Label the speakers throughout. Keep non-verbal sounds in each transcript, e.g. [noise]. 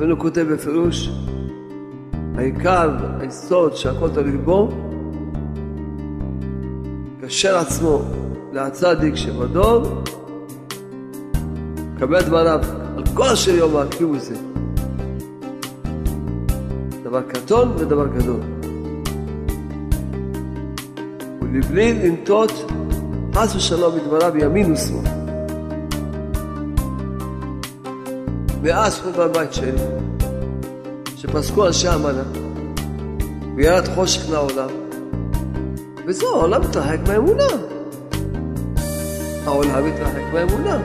Speaker 1: רבנו כותב בפירוש, העיקר, היסוד שהכל תלוי בו, קשר עצמו להצדיק שבדור, קבל דבריו על כל אשר יאמר, כי זה. דבר קטון ודבר גדול. ולבלי לנטות חס ושלום מדבריו ימין ושמאל. מאז חורבן בית שני, שפסקו אנשי המנה, וירד חושך מהעולם, וזהו, העולם מתרחק מהאמונה. העולם מתרחק מהאמונה.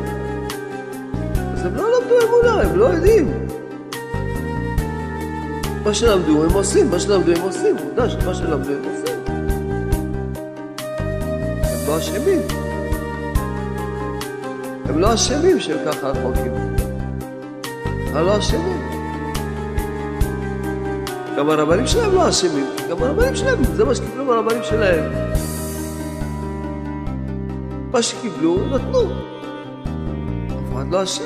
Speaker 1: אז הם לא למדו אמונה, הם לא יודעים. מה שלמדו הם עושים, מה שלמדו הם עושים, עובדה שמה שלמדו הם עושים. הם לא אשמים. הם לא אשמים שהם ככה רחוקים. הם לא אשמים. גם הרבנים שלהם לא אשמים, גם הרבנים שלהם, זה מה שקיבלו מהרבנים שלהם. מה שקיבלו, נתנו. אף אחד לא אשם.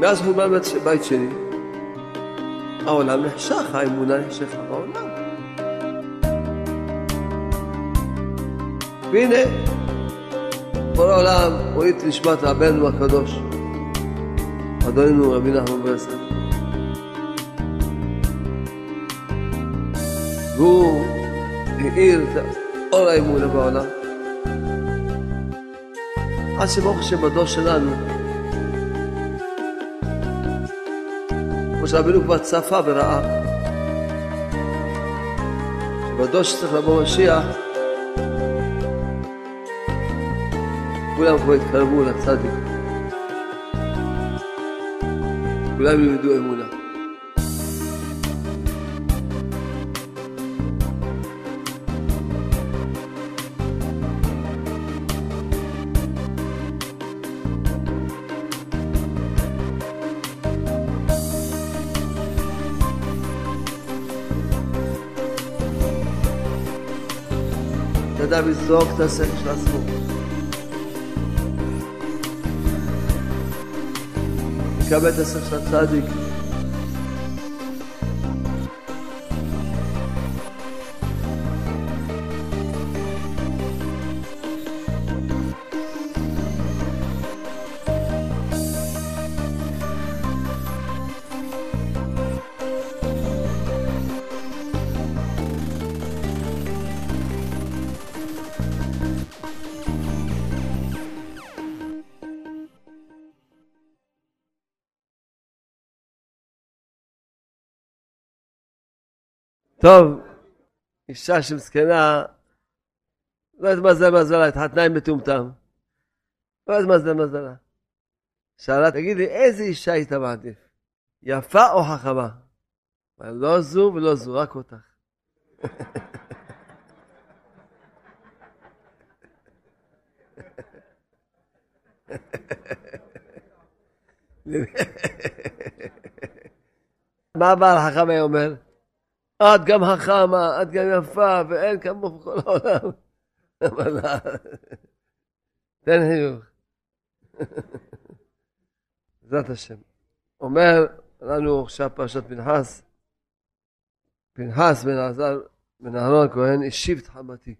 Speaker 1: מאז חורבן בית שני, העולם נחשך, האמונה נחשכה בעולם. והנה, כל העולם הוריד את נשמת רבנו הקדוש, אדוננו רבי נחמן ברסלב. והוא האיר את אור האמונה בעולם. עד שברוך השם בדור שלנו, כמו שרבנו כבר צפה וראה, שבדור שצריך לבוא משיח, כולם כבר התקרבו לצדיק. כולם ילמדו אמונה. ידע לזרוק את השכל של עצמו. לקבל את השכל טוב, אישה שמסכנה, לא יודעת מה זה מזלה, התחתנה עם מטומטם. לא יודעת מה זה מזלה. שאלה, תגיד לי, איזה אישה היית מעדיף? יפה או חכמה? לא זו ולא זו, רק אותך. [laughs] מה הבעל החכם היה אומר? את גם חכמה, את גם יפה, ואין כמוך בכל העולם. אבל תן חיוך. [laughs] בעזרת השם. אומר לנו עכשיו פרשת פנחס, פנחס בן עזר בן אהרון הכהן השיב את חמתי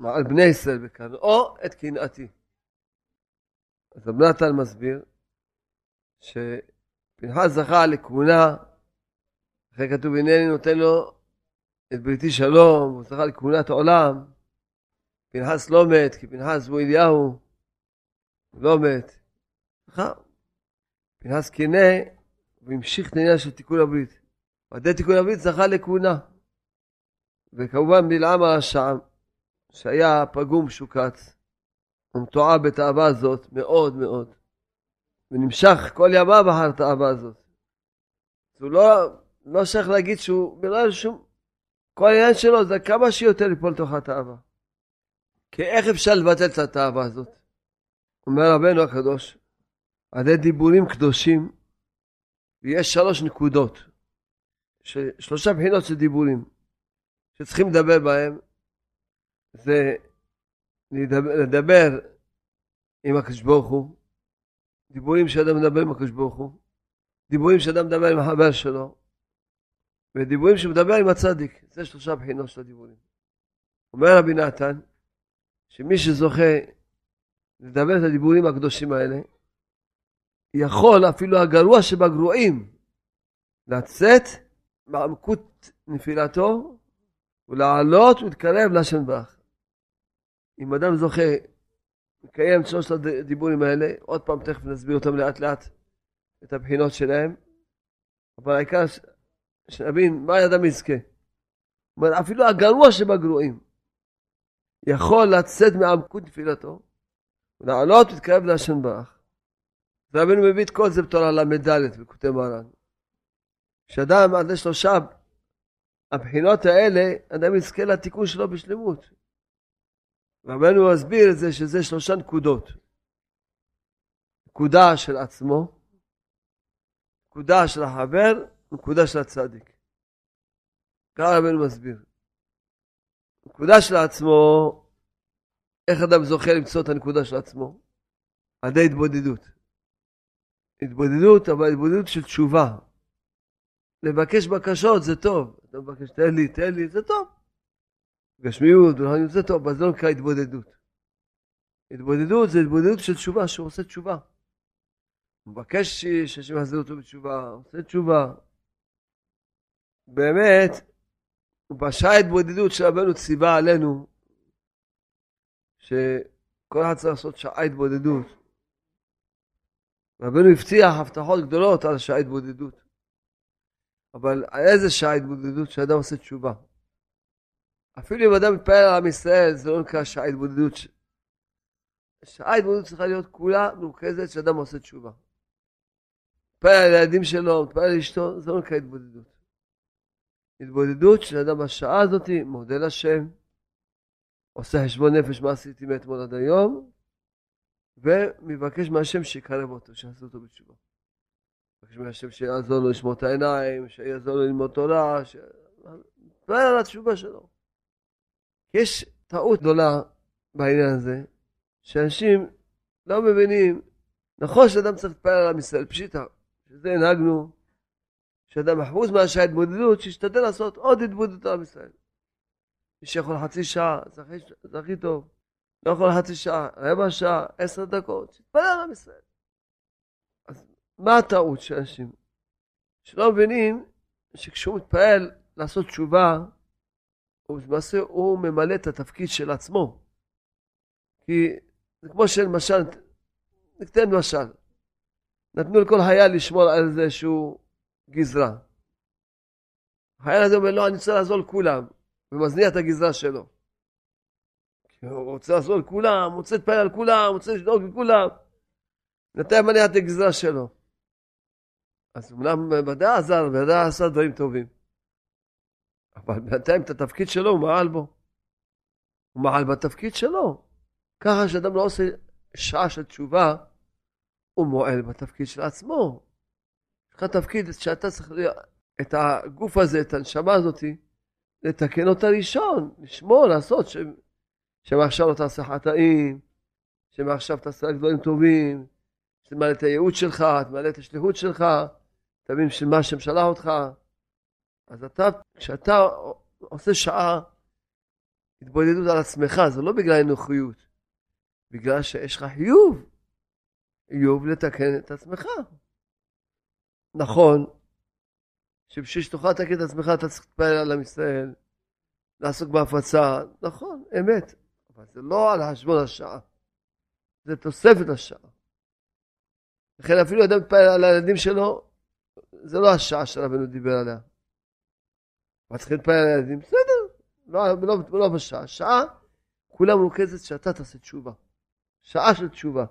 Speaker 1: מעל בני ישראל בכאן, או את קנאתי. אז רב נתן מסביר שפנחס זכה לכהונה אחרי כתוב, הנני נותן לו את בריתי שלום, זכה לכהונת העולם. פנחס לא מת, כי פנחס הוא אליהו, לא מת. פנחס קינא, והמשיך את העניין של תיקון הברית. ועדי תיקון הברית זכה לכהונה. וכמובן בלעם הרשע, שהיה פגום שוקץ, ומתועב בתאווה הזאת מאוד מאוד. ונמשך כל ימיו אחר התאווה הזאת. הוא לא לא צריך להגיד שהוא, בגלל שום, כל העניין שלו זה כמה שיותר ליפול לתוך התאווה. כי איך אפשר לבטל את התאווה הזאת? אומר רבנו הקדוש, על ידי דיבורים קדושים, ויש שלוש נקודות, שלושה בחינות של דיבורים, שצריכים לדבר בהם, זה לדבר, לדבר עם הקדוש ברוך הוא, דיבורים שאדם מדבר עם הקדוש ברוך הוא, דיבורים שאדם מדבר עם החבר שלו, ודיבורים שהוא מדבר עם הצדיק. זה שלושה בחינות של הדיבורים. אומר רבי נתן, שמי שזוכה לדבר את הדיבורים הקדושים האלה, יכול אפילו הגרוע שבגרועים לצאת מעמקות נפילתו ולעלות ולהתקרב להשם ברך. אם אדם זוכה לקיים שלושת הדיבורים האלה, עוד פעם תכף נסביר אותם לאט לאט את הבחינות שלהם, אבל העיקר שנבין מה האדם יזכה. אומר, אפילו הגרוע שבגרועים יכול לצאת מעמקות תפילתו ולעלות ולהתקרב להשם ברך. רבינו מביא את כל זה בתור הל"ד בכותב מרן. כשאדם עד לשלושה הבחינות האלה, אדם יזכה לתיקון שלו בשלמות. רבנו מסביר את זה שזה שלושה נקודות. נקודה של עצמו, נקודה של החבר, נקודה של הצדיק. ככה רבנו מסביר. נקודה של עצמו, איך אדם זוכה למצוא את הנקודה של עצמו? על ידי התבודדות. התבודדות, אבל התבודדות של תשובה. לבקש בקשות זה טוב. אתה מבקש, תן לי, תן לי, זה טוב. גשמיות, זה טוב, אבל זה לא נקרא התבודדות. התבודדות זה התבודדות של תשובה, שהוא עושה תשובה. הוא מבקש שהשם יחזיר אותו בתשובה, עושה תשובה. באמת, בשעה ההתבודדות של רבנו ציווה עלינו, שכל אחד צריך לעשות שעה התבודדות. רבנו הבטיח הבטחות גדולות על שעה התבודדות. אבל איזה שעה התבודדות שאדם עושה תשובה. אפילו אם אדם מתפעל על עם ישראל, זה לא נקרא שעה התבודדות. שעה התבודדות צריכה להיות כולה מרוכזת שאדם עושה תשובה. מתפעל על הילדים שלו, מתפעל על אשתו, זה לא נקרא התבודדות. התבודדות של אדם בשעה הזאת מודה לשם, עושה חשבון נפש מה עשיתי מאתמול עד היום, ומבקש מהשם שיקרב אותו, שיעשה אותו בתשובה. מבקש מהשם שיעזור לו לשמור את העיניים, שיעזור לו ללמוד תורה, ש... ועל התשובה שלו. יש טעות גדולה בעניין הזה, שאנשים לא מבינים, נכון שאדם צריך להתפלל על עם ישראל, פשיטה, שזה הנהגנו, שאדם אחוז מהשעה התבודדות, שישתדל לעשות עוד התבודדות על עם ישראל. מי שיכול חצי שעה, זה הכי טוב. לא יכול חצי שעה, רבע שעה, עשר דקות, שיתפלל על עם ישראל. אז מה הטעות של אנשים? שלא מבינים שכשהוא מתפעל לעשות תשובה, הוא למעשה הוא ממלא את התפקיד של עצמו. כי זה כמו שלמשל, ניתן משל, נתנו לכל חייל לשמור על איזשהו גזרה. החייל הזה אומר, לא, אני רוצה לעזור לכולם, ומזניח את הגזרה שלו. הוא רוצה לעזור לכולם, רוצה להתפעל על כולם, רוצה לדאוג לכולם. נתן מניח את הגזרה שלו. אז אמנם ודאי עזר, ודאי עשה דברים טובים. אבל בינתיים את התפקיד שלו הוא מעל בו. הוא מעל בתפקיד שלו. ככה שאדם לא עושה שעה של תשובה, הוא מועל בתפקיד של עצמו. לך תפקיד שאתה צריך את הגוף הזה, את הנשמה הזאת, לתקן אותה ראשון, לשמור, לעשות, ש... שמעכשיו לא תעשה חטאים, שמעכשיו תעשה דברים טובים, שתמלא את הייעוד שלך, תמלא את השליחות שלך, תבין של מה השם שלח אותך. אז אתה, כשאתה עושה שעה התבודדות על עצמך, זה לא בגלל אנוכיות, בגלל שיש לך חיוב, חיוב לתקן את עצמך. נכון, שבשביל שתוכל לתקן את עצמך אתה צריך להתפלל על עם ישראל, לעסוק בהפצה, נכון, אמת, אבל זה לא על חשבון השעה, זה תוספת השעה. לכן אפילו אדם מתפלל על הילדים שלו, זה לא השעה שרבנו דיבר עליה. מה צריך להתפלל על הילדים? בסדר, לא, לא, לא בשעה. שעה, כולה מרוכזת שאתה תעשה תשובה. שעה של תשובה.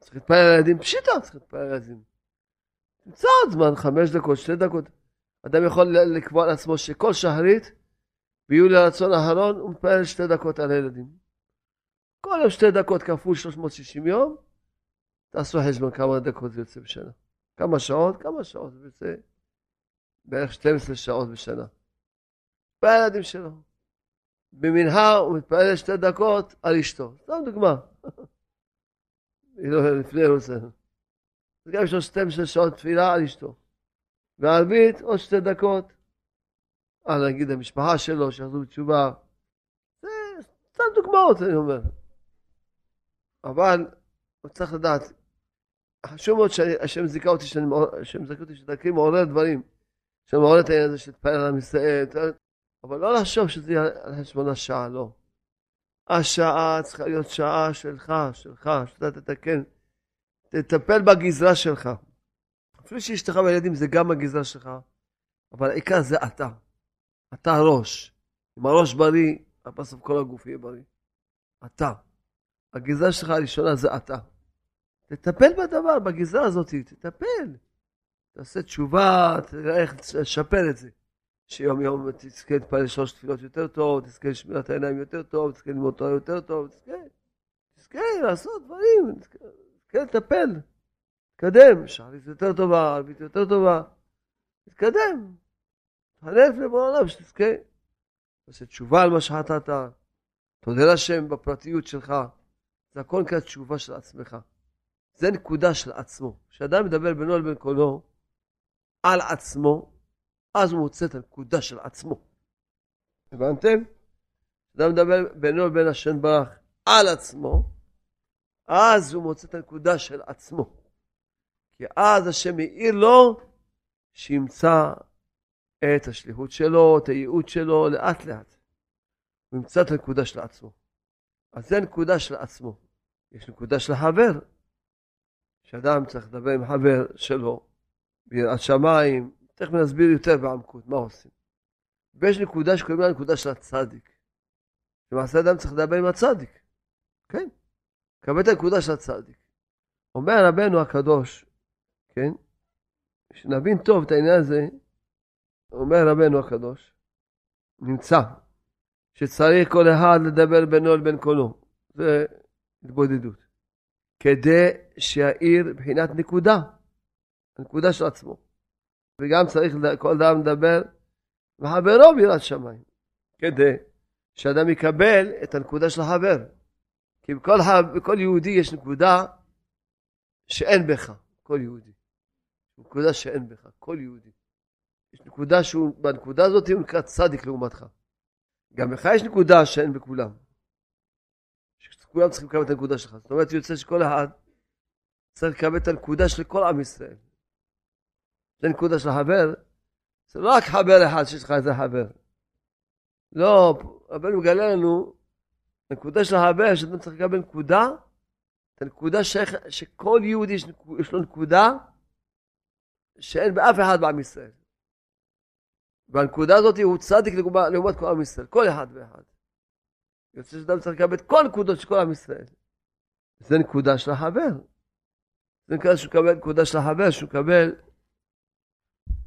Speaker 1: צריך להתפלל על הילדים? פשיטה, צריך להתפלל על הילדים. תמצא עוד זמן, חמש דקות, שתי דקות. אדם יכול לקבוע לעצמו שכל שחרית, ביולי הרצון האחרון, הוא מתפלל שתי דקות על הילדים. כל יום שתי דקות כפול 360 יום, תעשו חשבון כמה דקות זה יוצא בשנה. כמה שעות? כמה שעות זה יוצא? בערך 12 שעות בשנה. מתפלל הילדים שלו. במנהר הוא מתפלל שתי דקות על אשתו. סתם דוגמה. [laughs] היא לא לפני רוסיה. אז גם יש לו 12 שעות תפילה על אשתו. וערבית עוד שתי דקות. על נגיד המשפחה שלו, שיחזרו בתשובה. זה סתם דוגמאות, אני אומר. אבל הוא צריך לדעת, חשוב מאוד שהשם זיכה אותי, שהשם זיכה אותי שדרכי מעורר דברים, שמעורר את העניין הזה של להתפלל על עם ישראל, אבל לא לחשוב שזה יהיה על חשבון השעה, לא. השעה צריכה להיות שעה שלך, שלך, שאתה תתקן, תטפל בגזרה שלך. אפילו שאשתך וילדים זה גם הגזרה שלך, אבל העיקר זה אתה. אתה הראש. אם הראש בריא, בסוף כל הגוף יהיה בריא. אתה. הגזרה שלך הראשונה זה אתה. תטפל בדבר, בגזרה הזאת, תטפל. תעשה תשובה, תראה איך לשפר את זה. שיום יום תזכה להתפלל שלוש תפילות יותר טוב, תזכה לשמירת העיניים יותר טוב, תזכה ללמוד תורה יותר טוב, תזכה, תזכה לעשות דברים, תזכה לטפל, תתקדם, שערית יותר טובה, ערבית יותר טובה, תתקדם, תחנף לבוא העולם שתזכה. תעשה תשובה על מה שחטאת, תודה להשם בפרטיות שלך, זה הכל נקרא תשובה של עצמך. זה נקודה של עצמו. כשאדם מדבר בינו לבין קולו על עצמו, אז הוא מוצא את הנקודה של עצמו. הבנתם? כשאדם מדבר בינו לבין השם ברך על עצמו, אז הוא מוצא את הנקודה של עצמו. כי אז השם מאיר לו שימצא את השליחות שלו, את הייעוד שלו, לאט לאט. הוא ימצא את הנקודה של עצמו. אז זה נקודה של עצמו. יש נקודה של חבר, שאדם צריך לדבר עם חבר שלו, ביראת שמיים, תכף נסביר יותר בעמקות מה עושים. ויש נקודה שקוראים לה נקודה של הצדיק. למעשה אדם צריך לדבר עם הצדיק, כן? קבל את הנקודה של הצדיק. אומר רבנו הקדוש, כן? שנבין טוב את העניין הזה, אומר רבנו הקדוש, נמצא שצריך כל אחד לדבר בינו לבין קולו. זה התבודדות. כדי שיאיר מבחינת נקודה, הנקודה של עצמו. וגם צריך כל אדם לדבר וחברו ביראת שמיים, כדי שאדם יקבל את הנקודה של החבר. כי בכל, בכל יהודי יש נקודה שאין בך, כל יהודי. נקודה שאין בך, כל יהודי. יש נקודה שהוא, בנקודה הזאת הוא נקרא צדיק לעומתך. גם לך יש נקודה שאין בכולם. כולם צריכים לקבל את הנקודה שלך. זאת אומרת, יוצא שכל אחד צריך לקבל את הנקודה של כל עם ישראל. זה נקודה של החבר, זה לא רק חבר אחד שיש לך איזה חבר. לא, רבנו מגלה לנו, נקודה של החבר, שאתה צריך לקבל נקודה, את הנקודה ש... שכל יהודי יש, יש לו נקודה שאין באף אחד בעם ישראל. והנקודה הזאת הוא צדיק לעומת כל עם ישראל, כל אחד ואחד. יוצא שאדם צריך לקבל את כל הנקודות של כל עם ישראל. זה נקודה של החבר. זה נקודה שהוא מקבל נקודה של החבר, שהוא מקבל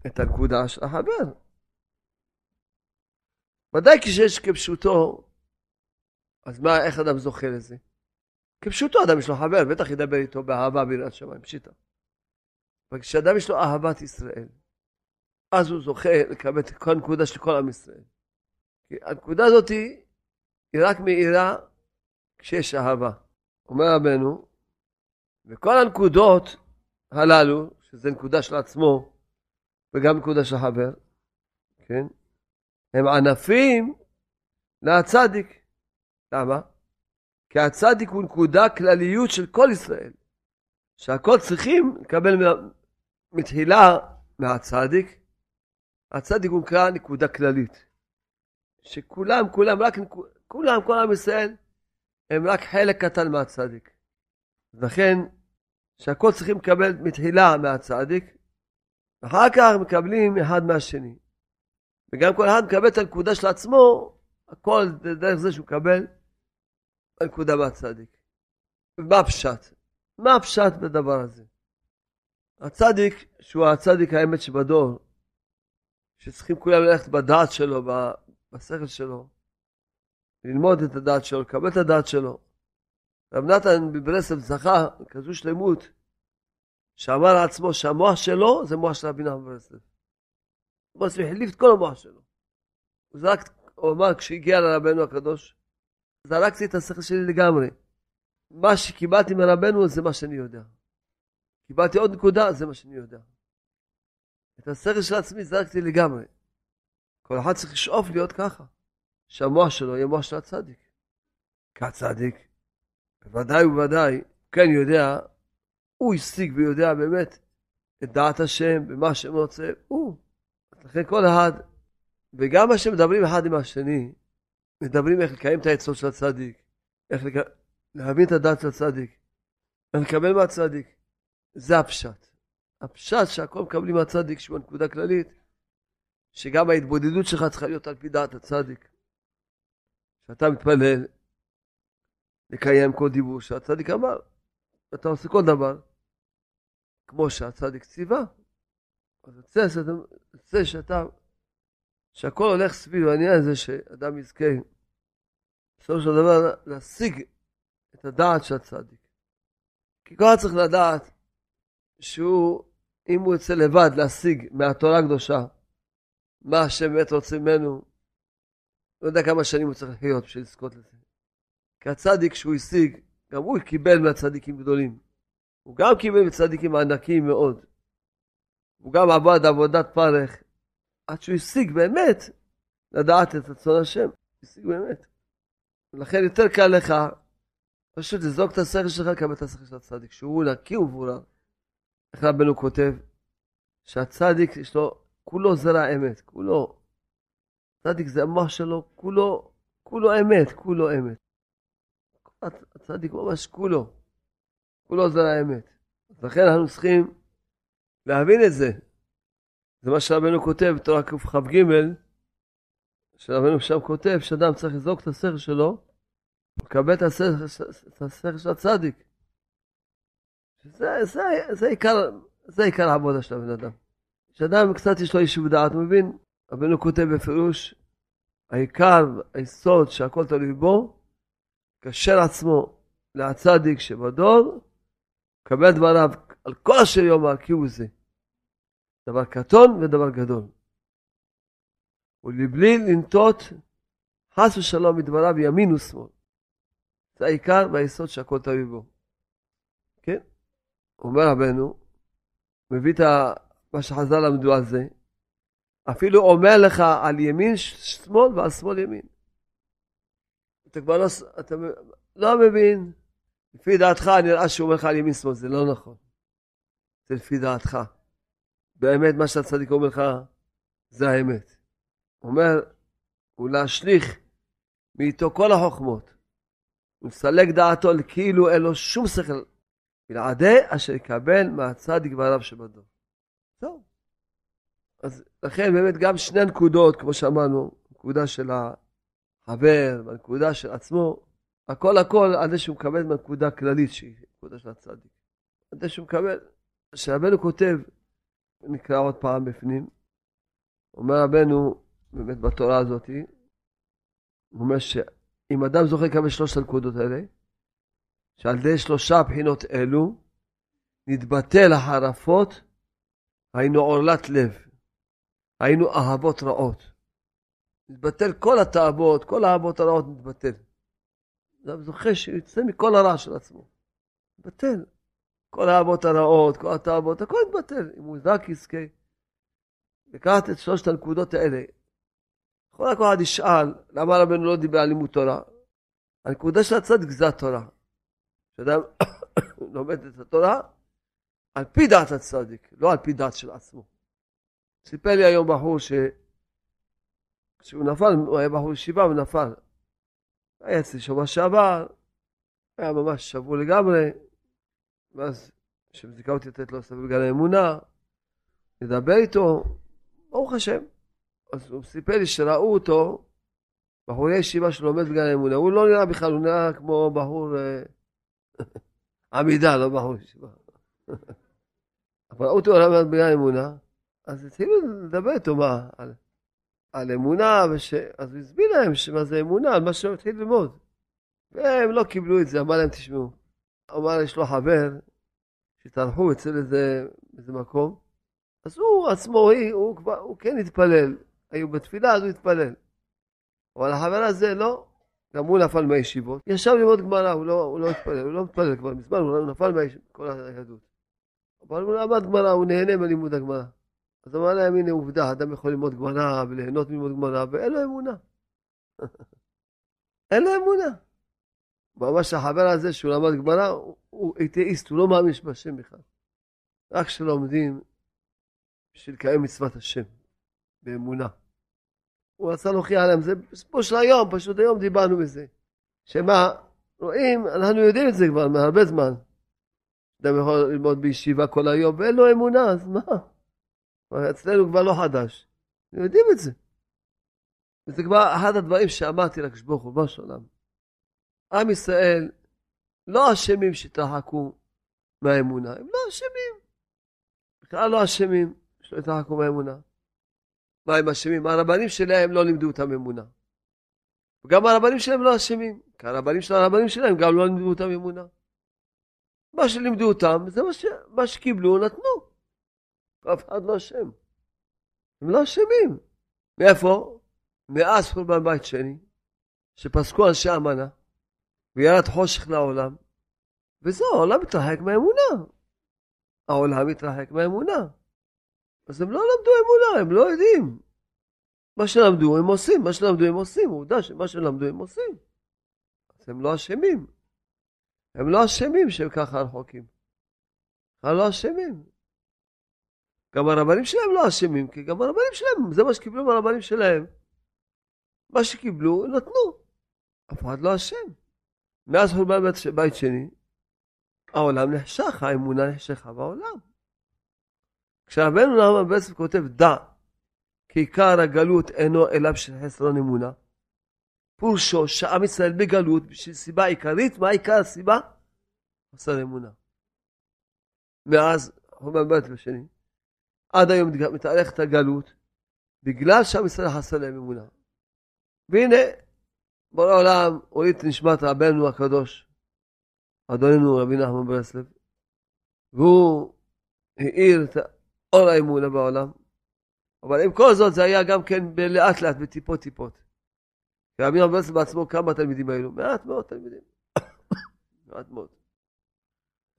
Speaker 1: את הנקודה של החבר. ודאי כשיש כפשוטו, אז מה, איך אדם זוכה לזה? כפשוטו אדם יש לו חבר, בטח ידבר איתו באהבה ביראת שמיים, פשיטה. אבל כשאדם יש לו אהבת ישראל, אז הוא זוכה לקבל את כל הנקודה של כל עם ישראל. כי הנקודה הזאת היא רק מאירה כשיש אהבה. אומר רבנו, וכל הנקודות הללו, שזה נקודה של עצמו, וגם נקודה של חבר, כן? הם ענפים לצדיק. למה? כי הצדיק הוא נקודה כלליות של כל ישראל, שהכל צריכים לקבל מתחילה מהצדיק. הצדיק הוא נקרא נקודה כללית. שכולם, כולם, רק כולם, כל עם ישראל, הם רק חלק קטן מהצדיק. לכן, שהכל צריכים לקבל מתחילה מהצדיק, ואחר כך מקבלים אחד מהשני. וגם כל אחד מקבל את הנקודה של עצמו, הכל דרך זה שהוא מקבל הנקודה מהצדיק. ומה הפשט? מה הפשט בדבר הזה? הצדיק, שהוא הצדיק האמת שבדור, שצריכים כולם ללכת בדעת שלו, בשכל שלו, ללמוד את הדעת שלו, לקבל את הדעת שלו. רב נתן בברסלב זכה כזו שלמות, שאמר לעצמו שהמוח שלו זה מוח של רבי נחמן ברסלב. הוא החליף את כל המוח שלו. הוא זרק, הוא אמר כשהגיע לרבנו הקדוש, זרקתי את השכל שלי לגמרי. מה שקיבלתי מרבנו זה מה שאני יודע. קיבלתי עוד נקודה, זה מה שאני יודע. את השכל של עצמי זרקתי לגמרי. כל אחד צריך לשאוף להיות ככה, שהמוח שלו יהיה מוח של הצדיק. כי הצדיק, בוודאי ובוודאי, כן יודע, הוא השיג ויודע באמת את דעת השם, במה השם רוצה, הוא. לכן כל אחד, וגם מה שמדברים אחד עם השני, מדברים איך לקיים את העצות של הצדיק, איך לק... להבין את הדעת של הצדיק, איך לקבל מהצדיק. זה הפשט. הפשט שהכל מקבלים מהצדיק, שהוא הנקודה הכללית, שגם ההתבודדות שלך צריכה להיות על פי דעת הצדיק. כשאתה מתפלל, לקיים כל דיבור שהצדיק אמר, ואתה עושה כל דבר, כמו שהצדיק ציווה. אז יוצא שאתה, שהכל הולך סביב העניין הזה שאדם יזכה בסופו של דבר להשיג את הדעת של הצדיק. כי כל צריך לדעת שהוא, אם הוא יוצא לבד להשיג מהתורה הקדושה מה השם באמת רוצה ממנו, לא יודע כמה שנים הוא צריך לחיות בשביל לזכות לזה. כי הצדיק שהוא השיג, גם הוא קיבל מהצדיקים גדולים. הוא גם קיבל מצדיקים ענקיים מאוד. הוא גם עבד עבודת פרך, עד שהוא השיג באמת לדעת את רצון השם. השיג באמת. ולכן יותר קל לך פשוט לזרוק את השכל שלך לקבל את השכל של הצדיק, שהוא נקי ומבורר. איך רבנו כותב? שהצדיק יש לו, כולו זרע אמת, כולו. צדיק זה המוח שלו, כולו, כולו אמת, כולו אמת. הצדיק ממש כולו. כולו זה האמת. לכן אנחנו צריכים להבין את זה. זה מה שרבנו כותב בתורה כ"כ"ג, שרבנו שם כותב שאדם צריך לזרוק את השכל שלו, לקבל את השכל של הצדיק. זה, זה, זה, עיקר, זה העבודה של הבן אדם. כשאדם קצת יש לו יישוב דעת, מבין, רבנו כותב בפירוש, העיקר, היסוד שהכל תלוי בו, קשר עצמו להצדיק שבדור, קבל דבריו על כל אשר יאמר כי הוא זה. דבר קטון ודבר גדול. ולבלי לנטות חס ושלום מדבריו ימין ושמאל. זה העיקר והיסוד שהכל תלוי בו. כן? אומר רבנו, מביא את מה שחז"ל למדו על זה, אפילו אומר לך על ימין שמאל ועל שמאל ימין. אתה כבר לא, אתה לא מבין לפי דעתך נראה שהוא אומר לך על ימין שמאל, זה לא נכון. זה לפי דעתך. באמת מה שהצדיק אומר לך זה האמת. אומר, הוא להשליך מאיתו כל החוכמות. הוא מסלק דעתו כאילו אין לו שום שכל. בלעדי אשר יקבל מהצדיק דבריו שבדור. זהו. אז לכן באמת גם שני נקודות, כמו שאמרנו, נקודה של החבר והנקודה של עצמו, הכל הכל על זה שהוא מקבל מהנקודה הכללית שהיא נקודה של הצדיק. על זה שהוא מקבל, כשרבנו כותב, נקרא עוד פעם בפנים, אומר רבנו, באמת בתורה הזאת, הוא אומר שאם אדם זוכר לקבל שלושת הנקודות האלה, שעל ידי שלושה בחינות אלו, נתבטל החרפות, היינו עורלת לב, היינו אהבות רעות. נתבטל כל התאוות, כל האהבות הרעות נתבטל. אדם זוכה שיוצא מכל הרע של עצמו. בטל. כל האהבות הרעות, כל התאוות, הכל יתבטל. אם הוא רק יזכה לקחת את שלושת הנקודות האלה. כל אחד ישאל, למה רבנו לא דיבר על לימוד תורה? הנקודה של הצדיק זה התורה. כשאדם [coughs] לומד את התורה, על פי דעת הצדיק, לא על פי דעת של עצמו. סיפר לי היום בחור ש... כשהוא נפל, הוא היה בחור ישיבה ונפל. היה אצלי שבוע שעבר, היה ממש שבור לגמרי, ואז כשזיכה אותי לתת לו סביב גן האמונה, לדבר איתו, ברוך השם. אז הוא סיפר לי שראו אותו, בחורי ישיבה שלומד בגן האמונה, הוא לא נראה בכלל, הוא נראה כמו בחור אה, [laughs] עמידה, לא בחור ישיבה. [laughs] אבל ראו אותו לומד בגן האמונה, אז התחילו לדבר איתו מה, על... על אמונה, וש... אז הוא הסביר להם מה זה אמונה, על מה שהוא התחיל ללמוד. והם לא קיבלו את זה, אמר להם, תשמעו. אמר, יש לו חבר, שהתארחו אצל איזה, איזה מקום, אז הוא עצמו, הוא, הוא, כבר, הוא כן התפלל. היו בתפילה, אז הוא התפלל. אבל החבר הזה לא, גם הוא נפל מהישיבות. ישב ללמוד גמרא, הוא לא, הוא לא התפלל, הוא לא מתפלל כבר מזמן, הוא נפל מכל היהדות. אבל הוא למד גמרא, הוא נהנה מלימוד הגמרא. אז אמר להם, הנה עובדה, אדם יכול ללמוד גמרא וליהנות מלמוד גמרא, ואין לו אמונה. [laughs] אין לו אמונה. ממש החבר הזה שהוא למד גמרא, הוא אתאיסט, הוא לא מאמין שבשם בכלל. רק כשלומדים בשביל לקיים מצוות השם, באמונה. הוא רצה להוכיח להם, זה פה של היום, פשוט היום דיברנו בזה. שמה, רואים, אנחנו יודעים את זה כבר מהרבה זמן. אדם יכול ללמוד בישיבה כל היום ואין לו אמונה, אז מה? אצלנו כבר לא חדש. יודעים את זה. וזה כבר אחד הדברים שאמרתי לקדוש ברוך הוא, משהו עולם. עם ישראל לא אשמים שהתרחקו מהאמונה, הם לא אשמים. בכלל לא אשמים שלא התרחקו מהאמונה. מה הם אשמים? הרבנים שלהם לא לימדו אותם אמונה. וגם הרבנים שלהם לא אשמים, כי הרבנים של הרבנים שלהם גם לא לימדו אותם אמונה. מה שלימדו אותם, זה מה, ש... מה שקיבלו, נתנו. אף אחד לא אשם. הם לא אשמים. מאיפה? מאז חורבן בית שני, שפסקו אנשי אמנה, וירד חושך לעולם, וזהו, העולם מתרחק מהאמונה. העולם מתרחק מהאמונה. אז הם לא למדו אמונה, הם לא יודעים. מה שלמדו הם עושים, מה שלמדו הם עושים, עובדה שמה שלמדו הם עושים. אז הם לא אשמים. הם לא אשמים שהם ככה רחוקים. הם לא אשמים. גם הרבנים שלהם לא אשמים, כי גם הרבנים שלהם, זה מה שקיבלו מהרבנים שלהם. מה שקיבלו, נתנו. אף אחד לא אשם. מאז חורבן בית שני, העולם נחשך, האמונה נחשכה בעולם. כשרבנו נחמן בעצם כותב דע, כי עיקר הגלות אינו אלא בשביל חסרון אמונה. פירושו שעם ישראל בגלות בשביל סיבה עיקרית, מה עיקר הסיבה? חסר אמונה. מאז חורבן בית השני, עד היום מתארכת הגלות, בגלל שעם ישראל חסר להם אמונה. והנה, בורא העולם הוריד את נשמת רבנו הקדוש, אדוננו רבי נחמן ברסלב, והוא האיר את אור האמונה בעולם, אבל עם כל זאת זה היה גם כן לאט לאט, בטיפות טיפות. רבי נחמן ברסלב בעצמו, כמה תלמידים היו? מעט מאוד תלמידים. [coughs] מעט מאוד.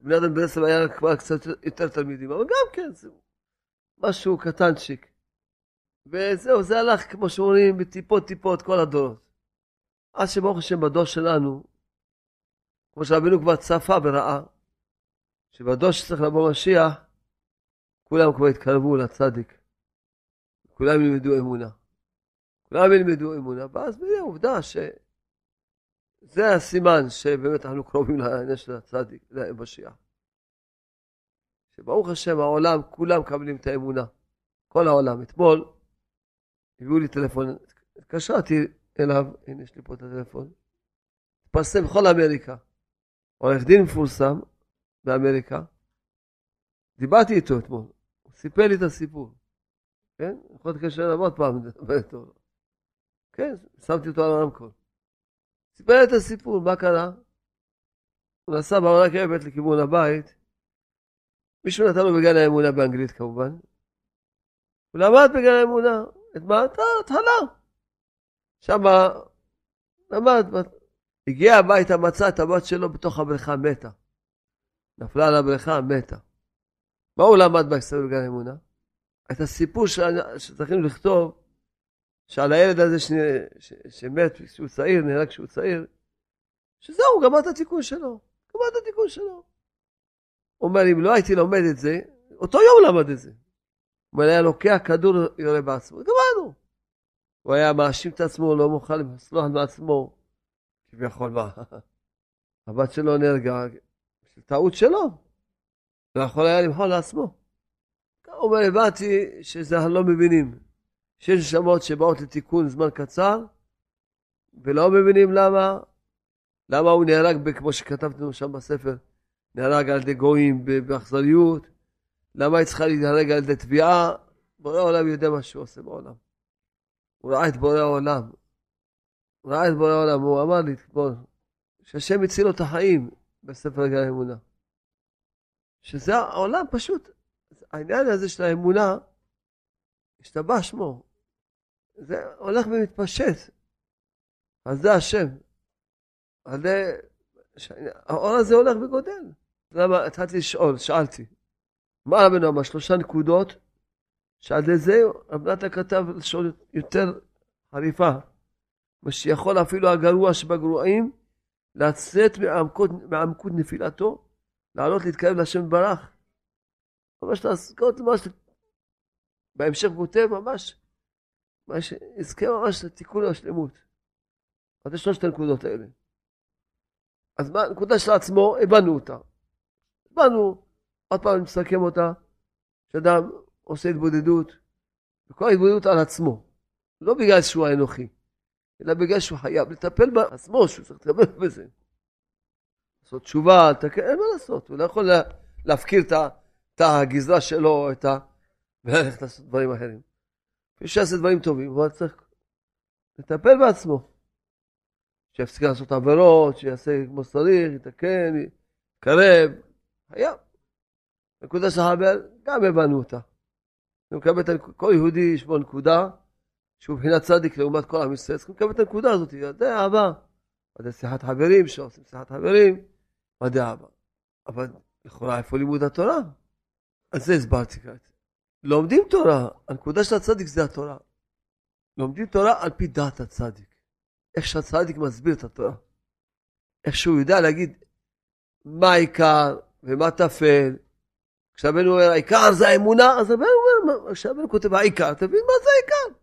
Speaker 1: בני אדם ברסלב היה כבר קצת יותר תלמידים, אבל גם כן, זה משהו קטנצ'יק. וזהו, זה הלך, כמו שאומרים, בטיפות טיפות כל הדורות. עד שברוך השם בדור שלנו, כמו שרבינו כבר צפה וראה, שבדור שצריך לבוא משיח, כולם כבר התקרבו לצדיק. כולם ילמדו אמונה. כולם ילמדו אמונה, ואז זה עובדה שזה הסימן שבאמת אנחנו קרובים לעניין של הצדיק, למשיח. שברוך השם העולם, כולם מקבלים את האמונה. כל העולם. אתמול הביאו לי טלפון, התקשרתי אליו, הנה יש לי פה את הטלפון, התפרסם בכל אמריקה. עורך דין מפורסם באמריקה, דיברתי איתו אתמול, הוא סיפר לי את הסיפור, כן? יכול להתקשר אליו עוד פעם. כן, שמתי אותו על הרמקול. סיפר לי את הסיפור, מה קרה? הוא נסע בעונה כבת לכיוון הבית, מישהו נתן לו בגן האמונה באנגלית כמובן, הוא למד בגן האמונה, את מה? את ההתחלה. שם למד, הגיע הביתה, מצא את הבת שלו בתוך הבריכה מתה. נפלה על הבריכה, מתה. מה הוא למד בהסתדרות בגן אמונה? את הסיפור שצריכים לכתוב, שעל הילד הזה ש... ש... שמת כשהוא צעיר, נהרג כשהוא צעיר, שזהו, גמר את התיקון שלו. גמר את התיקון שלו. הוא אומר, אם לא הייתי לומד את זה, אותו יום למד את זה. הוא אומר, היה לוקח כדור, יורה בעצמו. גמרנו. הוא היה מאשים את עצמו, לא מוכן לסלוח מעצמו. כביכול מה, הבת שלו נהרגה, טעות שלו. לא יכול היה למחול לעצמו. הוא אומר, הבנתי שזה אנחנו לא מבינים. שיש נשמות שבאות לתיקון זמן קצר, ולא מבינים למה, למה הוא נהרג, כמו שכתבנו שם בספר, נהרג על ידי גויים באכזריות, למה היא צריכה להיהרג על ידי תביעה, בורא העולם יודע מה שהוא עושה בעולם. הוא ראה את בורא העולם. הוא ראה את בורא העולם, הוא אמר לי אתמול, שהשם הציל לו את החיים בספר הגן האמונה. שזה העולם פשוט, העניין הזה של האמונה, השתבח שמו. זה הולך ומתפשט. אז זה השם. אז זה, האור הזה הולך וגודל. למה התחלתי לשאול, שאלתי. מה רבנו אמר? שלושה נקודות, שעל ידי זה רב נתן כתב לשון יותר חריפה, מה שיכול אפילו הגרוע שבגרועים לצאת מעמקות נפילתו, לעלות להתקרב להשם ברח. ממש לעשות ממש, בהמשך כותב ממש, ממש, יזכה ממש לתיקון השלמות. אז יש שלושת הנקודות האלה. אז מה הנקודה של עצמו, הבנו אותה. הבנו, עוד פעם אני מסכם אותה, שאדם עושה התבודדות, וכל ההתבודדות על עצמו, לא בגלל שהוא האנוכי, אלא בגלל שהוא חייב לטפל בעצמו, שהוא צריך לטפל בזה. לעשות תשובה, לתקן, אין מה לעשות, הוא לא יכול להפקיר את הגזרה שלו, את ה... וללכת לעשות דברים אחרים. מי שיעשה דברים טובים, אבל צריך לטפל בעצמו. שיפסיק לעשות עבירות, שיעשה כמו שצריך, יתקן, יקרב, היה. נקודה של חבר, גם הבנו אותה. אני מקבל את כל יהודי יש בו נקודה שהוא מבחינת צדיק לעומת כל עם ישראל, צריכים לקבל את הנקודה הזאת, זה אהבה. ודאי שיחת חברים, שעושים שיחת חברים, ודאי אהבה. אבל לכאורה איפה לימוד התורה? על זה הסברתי כעת. לומדים תורה, הנקודה של הצדיק זה התורה. לומדים תורה על פי דעת הצדיק. איך שהצדיק מסביר את התורה. איך שהוא יודע להגיד מה העיקר ומה טפל. כשהבן אומר העיקר זה האמונה, אז הבן אומר, כשהבן כותב העיקר, תבין מה זה העיקר.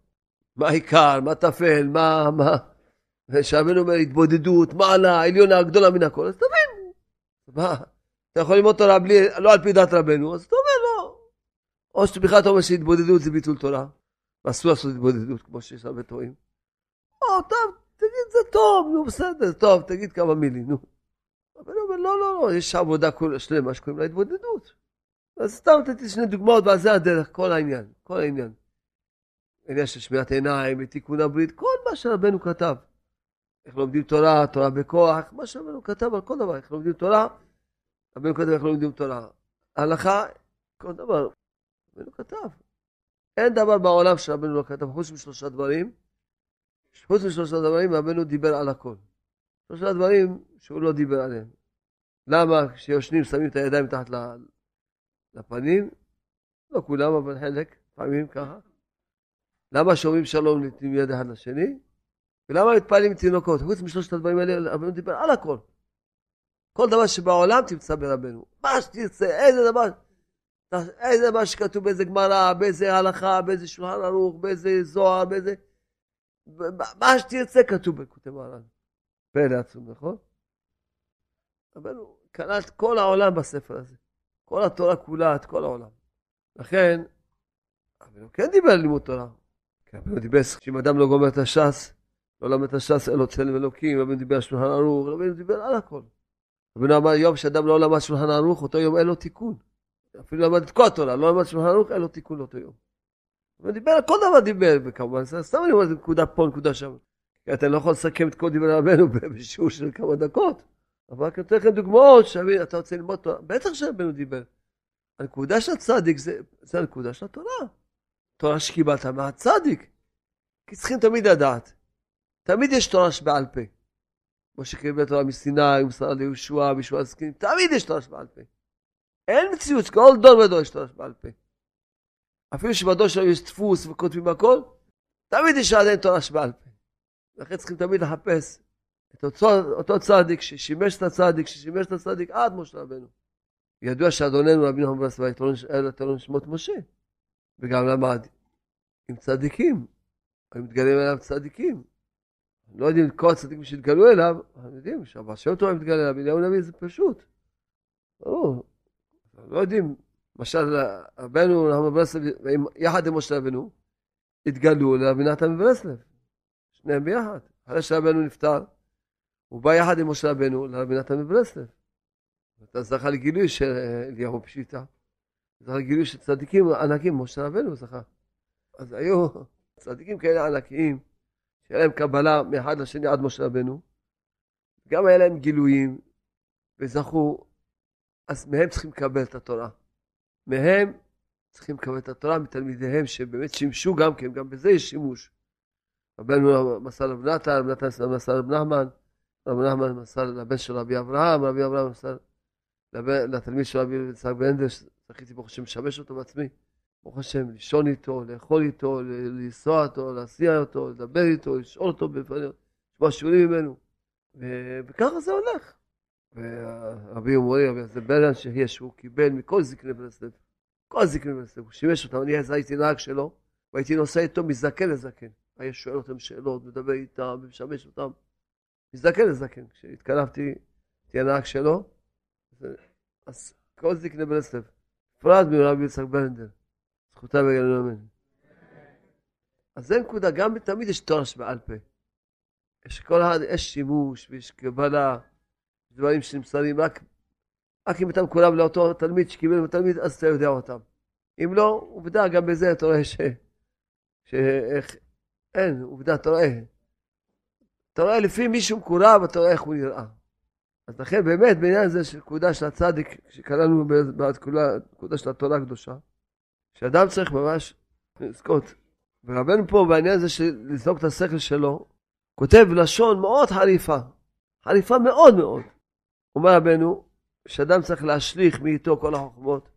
Speaker 1: מה העיקר, מה טפל, מה, מה. וכשהבן אומר התבודדות, מעלה, עליונה, גדולה מן הכל, אז תבין. מה, אתה יכול ללמוד תורה בלי, לא על פי דת רבנו, אז אתה אומר לא. או שבכלל אתה אומר שהתבודדות זה ביטול תורה, ואסור לעשות התבודדות כמו שיש הרבה טועים. או, טוב, תגיד זה טוב, נו בסדר, טוב, תגיד כמה מילים, נו. אבל הוא אומר, לא, לא, לא, יש עבודה שלמה שקוראים לה התבודדות. אז סתם נתתי שני דוגמאות, ועל זה הדרך, כל העניין, כל העניין. עניין של שמיעת עיניים, ותיקון הברית, כל מה שרבנו כתב. איך לומדים תורה, תורה בכוח, מה שרבנו כתב על כל דבר, איך לומדים תורה, רבנו כתב איך לומדים תורה. הלכה, כל דבר, רבנו כתב. אין דבר בעולם שרבנו לא כתב, חוץ משלושה דברים. חוץ משלושה דברים, רבנו דיבר על הכל. שלושה דברים שהוא לא דיבר עליהם. למה כשיושנים שמים את הידיים מתחת לפנים? לא כולם, אבל חלק, לפעמים ככה. למה שומעים שלום נותנים יד אחד לשני? ולמה מתפעלים תינוקות? חוץ משלושת הדברים האלה, רבנו דיבר על הכל. כל דבר שבעולם תמצא ברבנו. מה שתרצה, איזה דבר, איזה דבר שכתוב באיזה גמרא, באיזה הלכה, באיזה שולחן ערוך, באיזה זוהר, באיזה... מה שתרצה כתוב בכותב מרן. פלא עצום, נכון? רבנו את כל העולם בספר הזה. כל התורה כולה, את כל העולם. לכן, רבנו כן דיבר על לימוד תורה. כי רבנו דיבר, שאם אדם לא גומר את הש"ס, לא למד את הש"ס, אין לו צלם אלוקים, רבנו דיבר על שולחן ערוך, רבנו דיבר על הכל. רבנו אמר, יום שאדם לא למד שולחן ערוך, אותו יום אין לו תיקון. אפילו למד את כל התורה, לא למד שולחן ערוך, אין לו תיקון לאותו יום. הוא דיבר על כל דבר דיבר, וכמובן, סתם אני אומר, נקודה פה, נקודה שם. אתה לא יכול לסכם את כל דברי רבנו [laughs] בשיעור של כמה דקות. אבל רק נותן לכם דוגמאות, שאתה רוצה ללמוד תורה. בטח שרבנו דיבר. הנקודה של הצדיק זה, זה הנקודה של התורה. תורה שקיבלת מהצדיק. כי צריכים תמיד לדעת. תמיד יש תורה שבעל פה. כמו שקיבל תורה מסיני, ומסרה ליהושע, וישוע הזקנים, תמיד יש תורה שבעל פה. אין מציאות, כל דור ודור יש תורה שבעל פה. אפילו שבדור שלנו יש דפוס וכותבים הכל, תמיד יש עדיין תורה שבעל פה. לכן צריכים תמיד לחפש את אותו, אותו צדיק ששימש את הצדיק, ששימש את הצדיק עד משה רבנו. ידוע שאדוננו רבי נחמן ברסלב היה תלון שמות משה, וגם למד עם צדיקים, היו מתגלים אליו צדיקים. לא יודעים כל הצדיקים שהתגלו אליו, אנחנו יודעים שהבא שם טוב מתגלה אליו, אליהו נביא זה פשוט. ברור. לא יודעים, למשל רבנו נחמן ברסלב, יחד עם משה רבנו, התגלו לרבי נתן מברסלב. שניהם ביחד. אחרי שרבנו נפטר, הוא בא יחד עם משה רבנו לרבי נתן מברסלב. אתה זכה לגילוי של אליהו פשיטה. זכה לגילוי של צדיקים ענקים, משה רבנו זכה. אז היו צדיקים כאלה ענקיים, שהיה להם קבלה מאחד לשני עד משה רבנו. גם היה להם גילויים, וזכו, אז מהם צריכים לקבל את התורה. מהם צריכים לקבל את התורה מתלמידיהם שבאמת שימשו גם כן, גם בזה יש שימוש. רבנו מסר רב נתן, רב נתן מסר רב נחמן, רב נחמן מסר לבן של רבי אברהם, רבי אברהם מסר לתלמיד של רבי יצחק בן זכיתי ברוך השם לשמש אותו בעצמי. ברוך השם, לישון איתו, לאכול איתו, לנסוע איתו, להסיע אותו, לדבר איתו, לשאול אותו בפניו, לשמוע שיעורים ממנו. וככה זה הולך. ורבי אומרי, רבי יוסף שיהיה שהוא קיבל מכל זקני ברסלב, כל זקני ברסלב, הוא שימש אותם, אני אז הייתי נהג שלו, והייתי נוסע איתו מזקן לזקן. היה שואל אותם שאלות, מדבר איתם, ומשמש אותם, מזקן לזקן. כשהתקרבתי, הייתי הנהג שלו, אז כל זקני ברסלב, בפרט מרבי יצחק ברנדל, זכותה בגללנו אמן. אז זה נקודה, גם תמיד יש תורה שבעל פה. יש כל אחד, יש שימוש ויש קבלה, דברים שנמסרים, רק, רק אם אתה מקורב לאותו תלמיד שקיבל תלמיד, אז אתה יודע אותם. אם לא, עובדה, גם בזה אתה רואה ש... שאיך... אין, עובדה, אתה רואה. אתה רואה לפי מישהו מקורב, אתה רואה איך הוא נראה. אז לכן באמת בעניין הזה של נקודה של הצדיק, שקראנו בנקודה של התורה הקדושה, שאדם צריך ממש לזכות. ורבנו פה בעניין הזה של לזרוק את השכל שלו, כותב לשון מאוד חריפה, חריפה מאוד מאוד. אומר רבנו, שאדם צריך להשליך מאיתו כל החוכמות,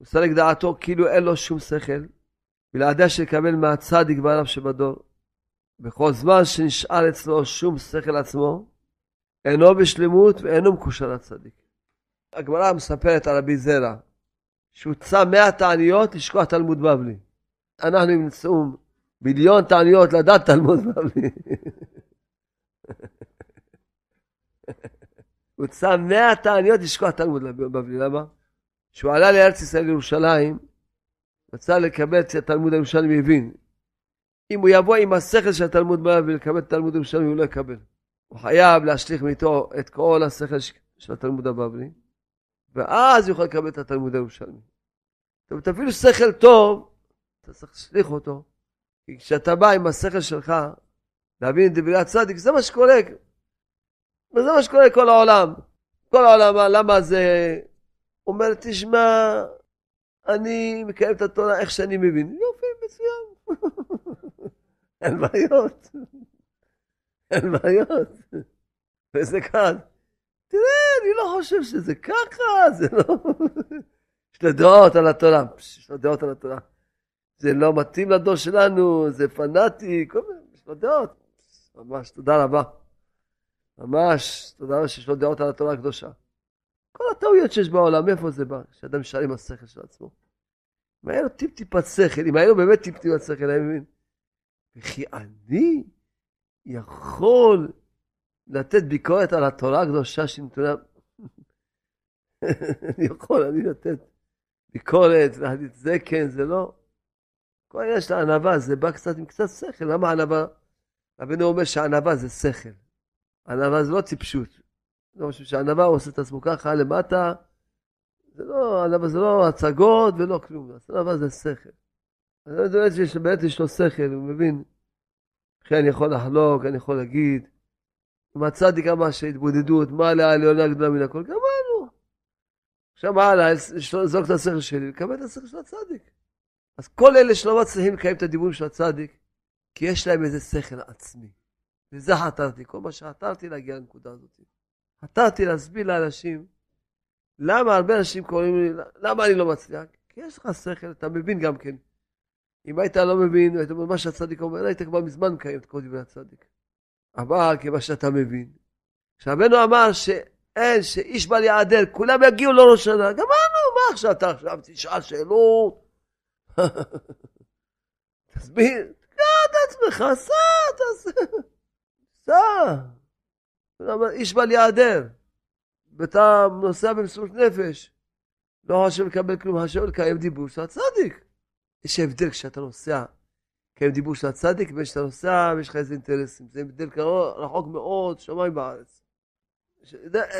Speaker 1: ולסלק דעתו כאילו אין לו שום שכל, בלעדיה שיקבל מהצדיק בעליו שבדור. בכל זמן שנשאר אצלו שום שכל עצמו, אינו בשלמות ואינו מקושר לצדיק. הגמרא מספרת על רבי זרע, שהוא צם מאה תעניות לשכוח תלמוד בבלי. אנחנו נמצאו מיליון תעניות לדעת תלמוד בבלי. [laughs] הוא צם מאה תעניות לשכוח תלמוד בבלי, למה? כשהוא עלה לארץ ישראל לירושלים, רצה לקבל את התלמוד הירושלמי, הבין. אם הוא יבוא עם השכל של התלמוד בבלי ולקבל את התלמוד הירושלמי, הוא לא יקבל. הוא חייב להשליך מאיתו את כל השכל של התלמוד הבבלי, ואז הוא יכול לקבל את התלמוד הירושלמי. זאת אומרת, אפילו שכל טוב, אתה צריך להשליך אותו, כי כשאתה בא עם השכל שלך, להבין את דברי הצדיק, זה מה שקורה. וזה מה שקורה כל העולם. כל העולם, למה זה... אומר, תשמע, אני מקיים את התורה איך שאני מבין. יופי. אין בעיות. אין בעיות. וזה כאן. תראה, אני לא חושב שזה ככה, זה לא... יש לו דעות על התורה, יש לו דעות על התורה. זה לא מתאים לדור שלנו, זה פנאטי, כל מיני, יש לו דעות. ממש, תודה רבה. ממש, תודה רבה שיש לו דעות על התורה הקדושה. כל הטעויות שיש בעולם, מאיפה זה בא? שאדם נשאר עם השכל של עצמו. אם היה לו טיפ-טיפת שכל, אם היה לו באמת טיפ-טיפת שכל, היה מבין. וכי אני יכול לתת ביקורת על התורה הקדושה שנתונה... [laughs] אני יכול, אני לתת ביקורת, להגיד זה כן, זה לא. כל העניין של הענווה, זה בא קצת עם קצת שכל. למה ענווה? רבינו אומר שענווה זה שכל. ענווה זה לא טיפשות. לא חושב שענווה עושה את עצמו ככה למטה. זה לא, ענווה זה לא הצגות ולא כלום. ענווה זה שכל. אני באמת שבאמת יש לו שכל, הוא מבין. אחי אני יכול לחלוק, אני יכול להגיד. הצדיק אמר שהתבודדות, מה עליה העליונה גדולה מן הכל, גמרנו. עכשיו מה עליה, לזרוק את השכל שלי, לקבל את השכל של הצדיק. אז כל אלה שלא מצליחים לקיים את הדיבורים של הצדיק, כי יש להם איזה שכל עצמי. וזה חתרתי, כל מה שחתרתי להגיע לנקודה הזאת. חתרתי להסביר לאנשים למה הרבה אנשים קוראים לי, למה אני לא מצליח? כי יש לך שכל, אתה מבין גם כן. אם היית לא מבין, היית אומר מה שהצדיק אומר, היית כבר מזמן מקיים את כל דברי הצדיק. אבל כיוון שאתה מבין, כשרבנו אמר שאין, שאיש בל יעדר, כולם יגיעו לראש שנה, גמרנו, מה עכשיו אתה עכשיו תשאל שאלות? [laughs] תסביר, תקרא את עצמך, סע, תעשה, סע. איש בל יעדר, ואתה נוסע במסירות נפש, לא חושב לקבל כלום, חושב לקיים דיבור של הצדיק. יש הבדל כשאתה נוסע, לקיים דיבור של הצדיק, ושאתה נוסע ויש לך איזה אינטרסים. זה הבדל רחוק מאוד, שמיים בארץ.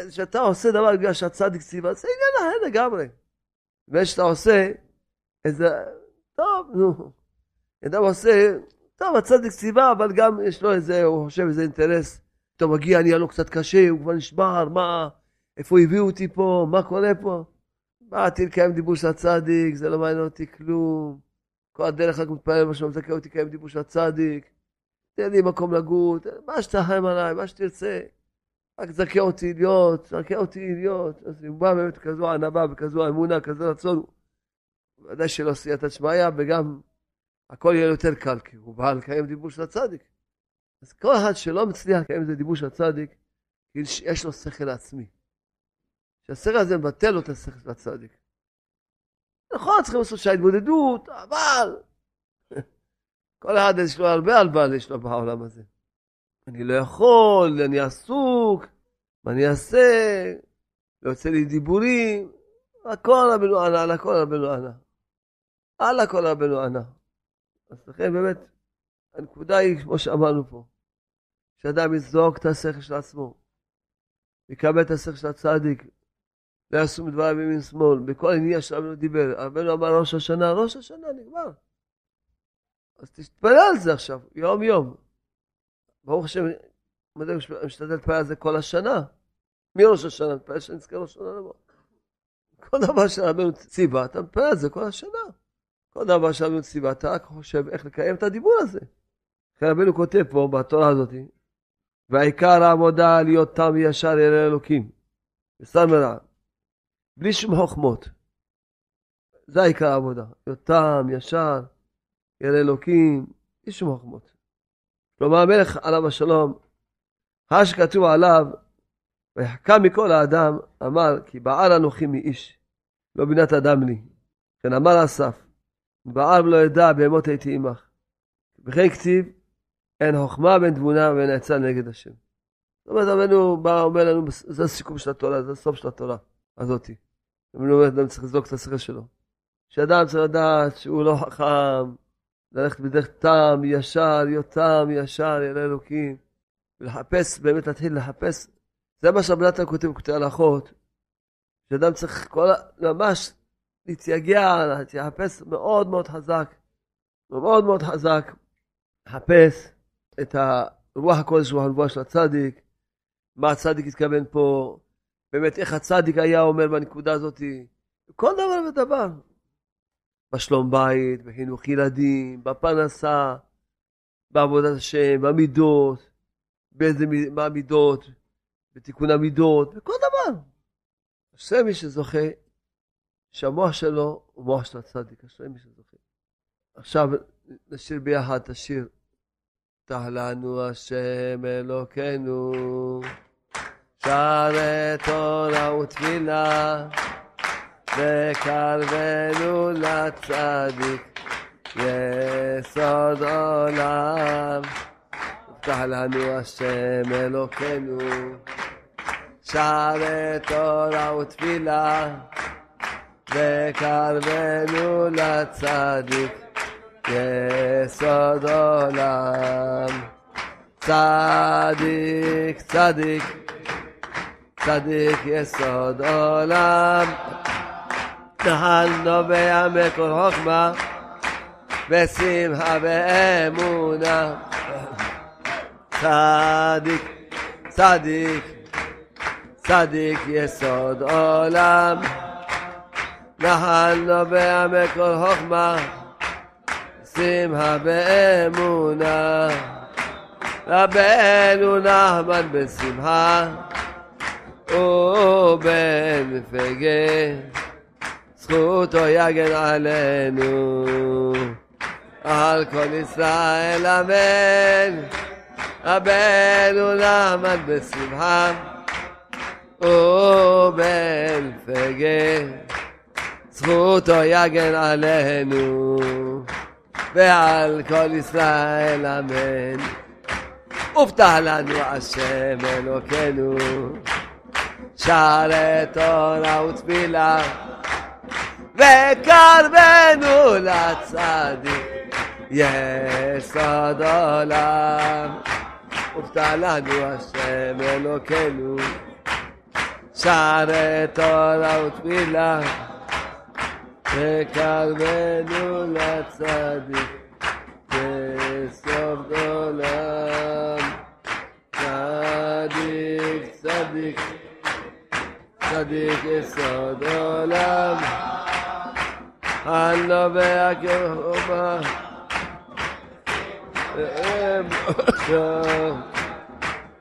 Speaker 1: כשאתה עושה דבר בגלל שהצדיק ציווה, זה עניין אחר לגמרי. ושאתה עושה איזה, טוב, נו. אדם עושה, טוב, הצדיק ציווה, אבל גם יש לו איזה, הוא חושב איזה אינטרס. פתאום מגיע, נהיה לו קצת קשה, הוא כבר נשבר, מה, איפה הביאו אותי פה, מה קורה פה? באתי לקיים דיבור של הצדיק, זה לא מעניין אותי כלום. כל הדרך רק מתפלל מה שמזכה אותי לקיים דיבור של הצדיק. תן לי מקום לגור, מה שתחם עליי, מה שתרצה. רק תזכה אותי להיות, תזכה אותי להיות. אז הוא בא באמת כזו ענווה וכזו אמונה, כזה רצון. ודאי שלא סייעתא שמיא, וגם הכל יהיה יותר קל, כי הוא בא לקיים דיבור של הצדיק. אז כל אחד שלא מצליח לקיים את הדיבור הצדיק, יש לו שכל עצמי. שהשכל הזה מבטל לו את השכל של הצדיק. נכון, צריכים לעשות שההתמודדות, אבל [laughs] כל אחד יש לו הרבה הלוואה יש לו בעולם הזה. אני לא יכול, אני עסוק, מה אני אעשה? לא יוצא לי דיבורים, הכל רבנו ענה, על הכל רבנו ענה. על הכל רבנו ענה. אז לכן באמת, הנקודה היא, כמו שאמרנו פה, שאדם יזרוק את השכל של עצמו, יקבל את השכל של הצדיק, לא יעשו מדבר בימין שמאל, בכל עניין שרבנו דיבר, רבנו אמר ראש השנה, ראש השנה נגמר. אז תתפלל על זה עכשיו, יום יום. ברוך השם, אני משתדל להתפלל על זה כל השנה. מראש השנה, מתפלל שנזכה ראש השנה לבוא. כל דבר שרבנו ציווה, אתה מתפלל על זה כל השנה. כל דבר שרבנו ציווה, אתה רק חושב איך לקיים את הדיבור הזה. לכן רבנו כותב פה, בתורה הזאת, והעיקר העבודה להיות תם וישר ירא אלוקים. וסר מרע. בלי שום חוכמות. זה העיקר העבודה. להיות תם, ישר, ירא אלוקים, בלי שום חוכמות. כלומר המלך עליו השלום, מה שכתוב עליו, ויחכם מכל האדם, אמר כי בעל אנוכי מאיש, לא בינת אדם לי. כן אמר אסף, בעל לא ידע בהמות הייתי עמך. וכן כתיב, אין חוכמה בין תבונה ואין עצה נגד השם. זאת אומרת, רבנו בא אומר לנו, זה הסיכום של התורה, זה הסוף של התורה הזאתי. רבנו אומר, אדם צריך לזרוק את השכל שלו. שאדם צריך לדעת שהוא לא חכם, ללכת בדרך תם, ישר, להיות תם, ישר, אל אלוקים, ולחפש, באמת להתחיל לחפש. זה מה שרבי נתן כותב בכותב הלכות, שאדם צריך כל, ממש להתייגע, להתייחפש מאוד מאוד חזק, מאוד מאוד חזק, לחפש את הרוח הקודש רוח הנבואה של הצדיק, מה הצדיק התכוון פה, באמת איך הצדיק היה אומר בנקודה הזאת, כל דבר ודבר. בשלום בית, בחינוך ילדים, בפרנסה, בעבודת השם, במידות, באיזה, מה המידות, בתיקון המידות, בכל דבר. אשרי מי שזוכה, שהמוח שלו הוא מוח של הצדיק, אשרי מי שזוכה. עכשיו נשאיר ביחד את השיר. פתח לנו השם אלוקינו, שערי תורה ותפילה. וקרבנו לצדיק יסוד עולם. הובטח לנו השם אלוקינו, שערי תורה ותפילה, וקרבנו לצדיק יסוד עולם. צדיק, צדיק, צדיק יסוד עולם. נהל נובע מקור חוכמה ושמחה ואמונה צדיק, צדיק, צדיק יסוד עולם נחל נובע מקור חוכמה שמחה ואמונה רבנו נחמן בשמחה ובן פגר זכותו יגן עלינו, על כל ישראל אמן. רבנו למד בשמחה, ובן פגר, זכותו יגן עלינו, ועל כל ישראל אמן. הובטח לנו השם אלוקינו, שערי תורה ותפילה וקרבנו לצדיק יסוד עולם. הובטח לנו השם אלוקינו שערי תורה ותפילה וקרבנו לצדיק יסוד עולם צדיק יסוד עולם הנובע כחומה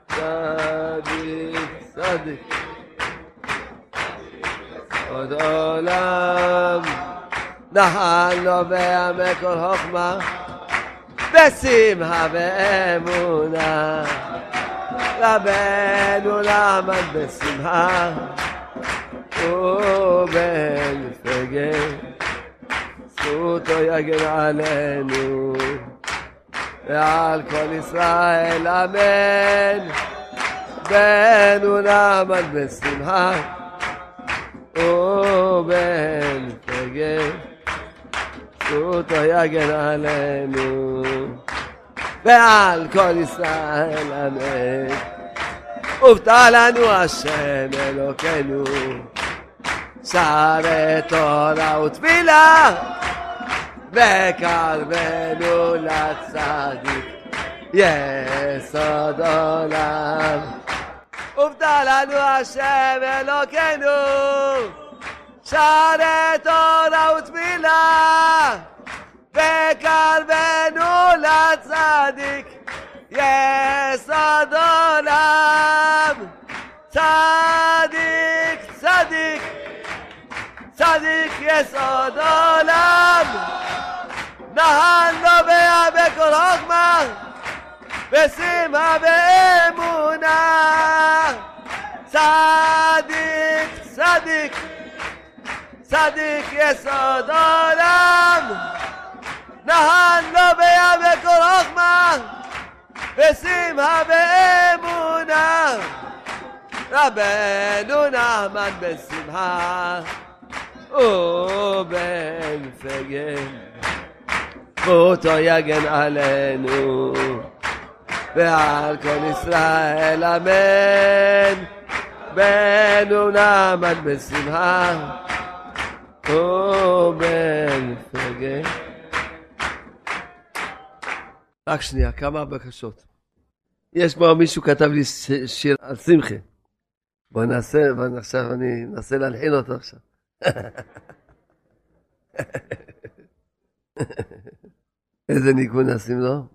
Speaker 1: צדיק, צדיק עוד עולם נחל נובע מכל חוכמה, בשמחה ואמונה. רבנו למד בשמחה, ובן פגר, זכותו יגן עלינו, ועל כל ישראל אמן. בנו למד בשמחה, ובן פגר, זכותו יגן עלינו. ועל כל ישראל אמן. הובטח לנו השם אלוקינו, שרי תורה ותפילה, וקרבנו לצדיק, יסוד עולם. הובטח לנו השם אלוקינו, שרי תורה ותפילה, וקרבנו לצדיק, יסוד עולם. צדיק, צדיק, צדיק יסוד עולם. נהל נובע בכל חוכמה, בשמחה ואמונה. צדיק, צדיק, צדיק יסוד עולם. נהל נובע בכל חוכמה, בשמחה ואמונה. רבנו נחמן בשמחה, ובן פגן, זכותו יגן עלינו, ועל כל ישראל אמן. בנו נחמן בשמחה, ובן פגן. רק שנייה, כמה בקשות. יש פה מישהו כתב לי שיר על שמחה. בוא נעשה, בוא עכשיו אני אנסה להלחין אותו עכשיו. [laughs] איזה ניגון נשים לו?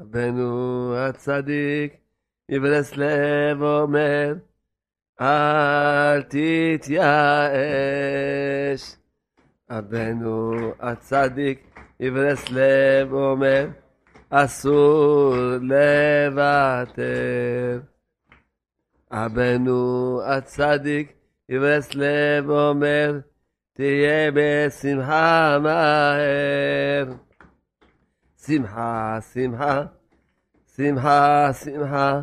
Speaker 1: רבנו הצדיק, מברסלב אומר, אל תתייאש. רבנו הצדיק, מברסלב אומר, אסור לוותר. רבנו הצדיק, יברסלב אומר, תהיה בשמחה מהר. שמחה, שמחה, שמחה, שמחה,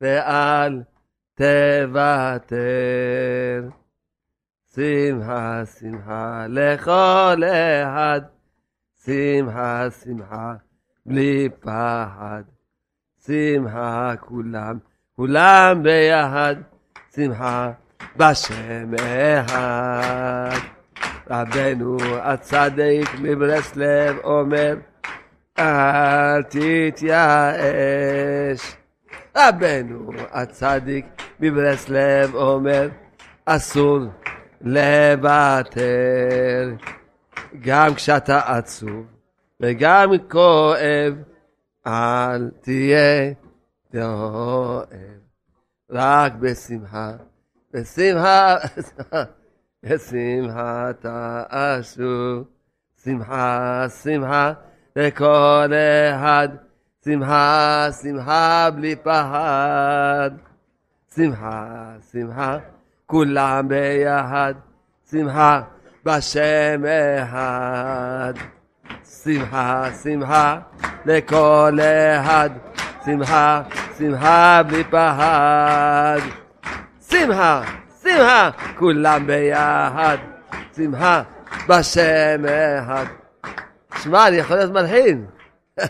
Speaker 1: ואל תוותר. שמחה, שמחה, לכל אחד, שמחה, שמחה, בלי פחד. שמחה כולם, כולם ביחד, שמחה בשם אחד. רבנו הצדיק מברסלב אומר, אל תתייאש. רבנו הצדיק מברסלב אומר, אסור לוותר. גם כשאתה עצוב וגם כואב, אל תהיה דואב. רק בשמחה, בשמחה, בשמחה [laughs] תעשו. שמחה, שמחה, לכל אחד. שמחה, שמחה, בלי פחד. שמחה, שמחה, כולם ביחד. שמחה, בשם אחד. שמחה, שמחה, לכל אחד. שמחה, שמחה, בלי פחד. שמחה, שמחה, כולם ביחד. שמחה, בשם אחד. שמע, אני יכול להיות מלחין. [laughs]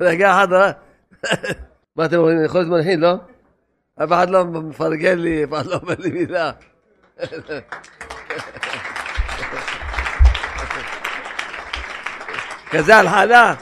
Speaker 1: רגע אחד, אה? [laughs] מה אתם אומרים, אני יכול להיות מלחין, לא? אף אחד לא מפרגן לי, אף אחד לא אומר לי מילה. [laughs] כזה הלחנה.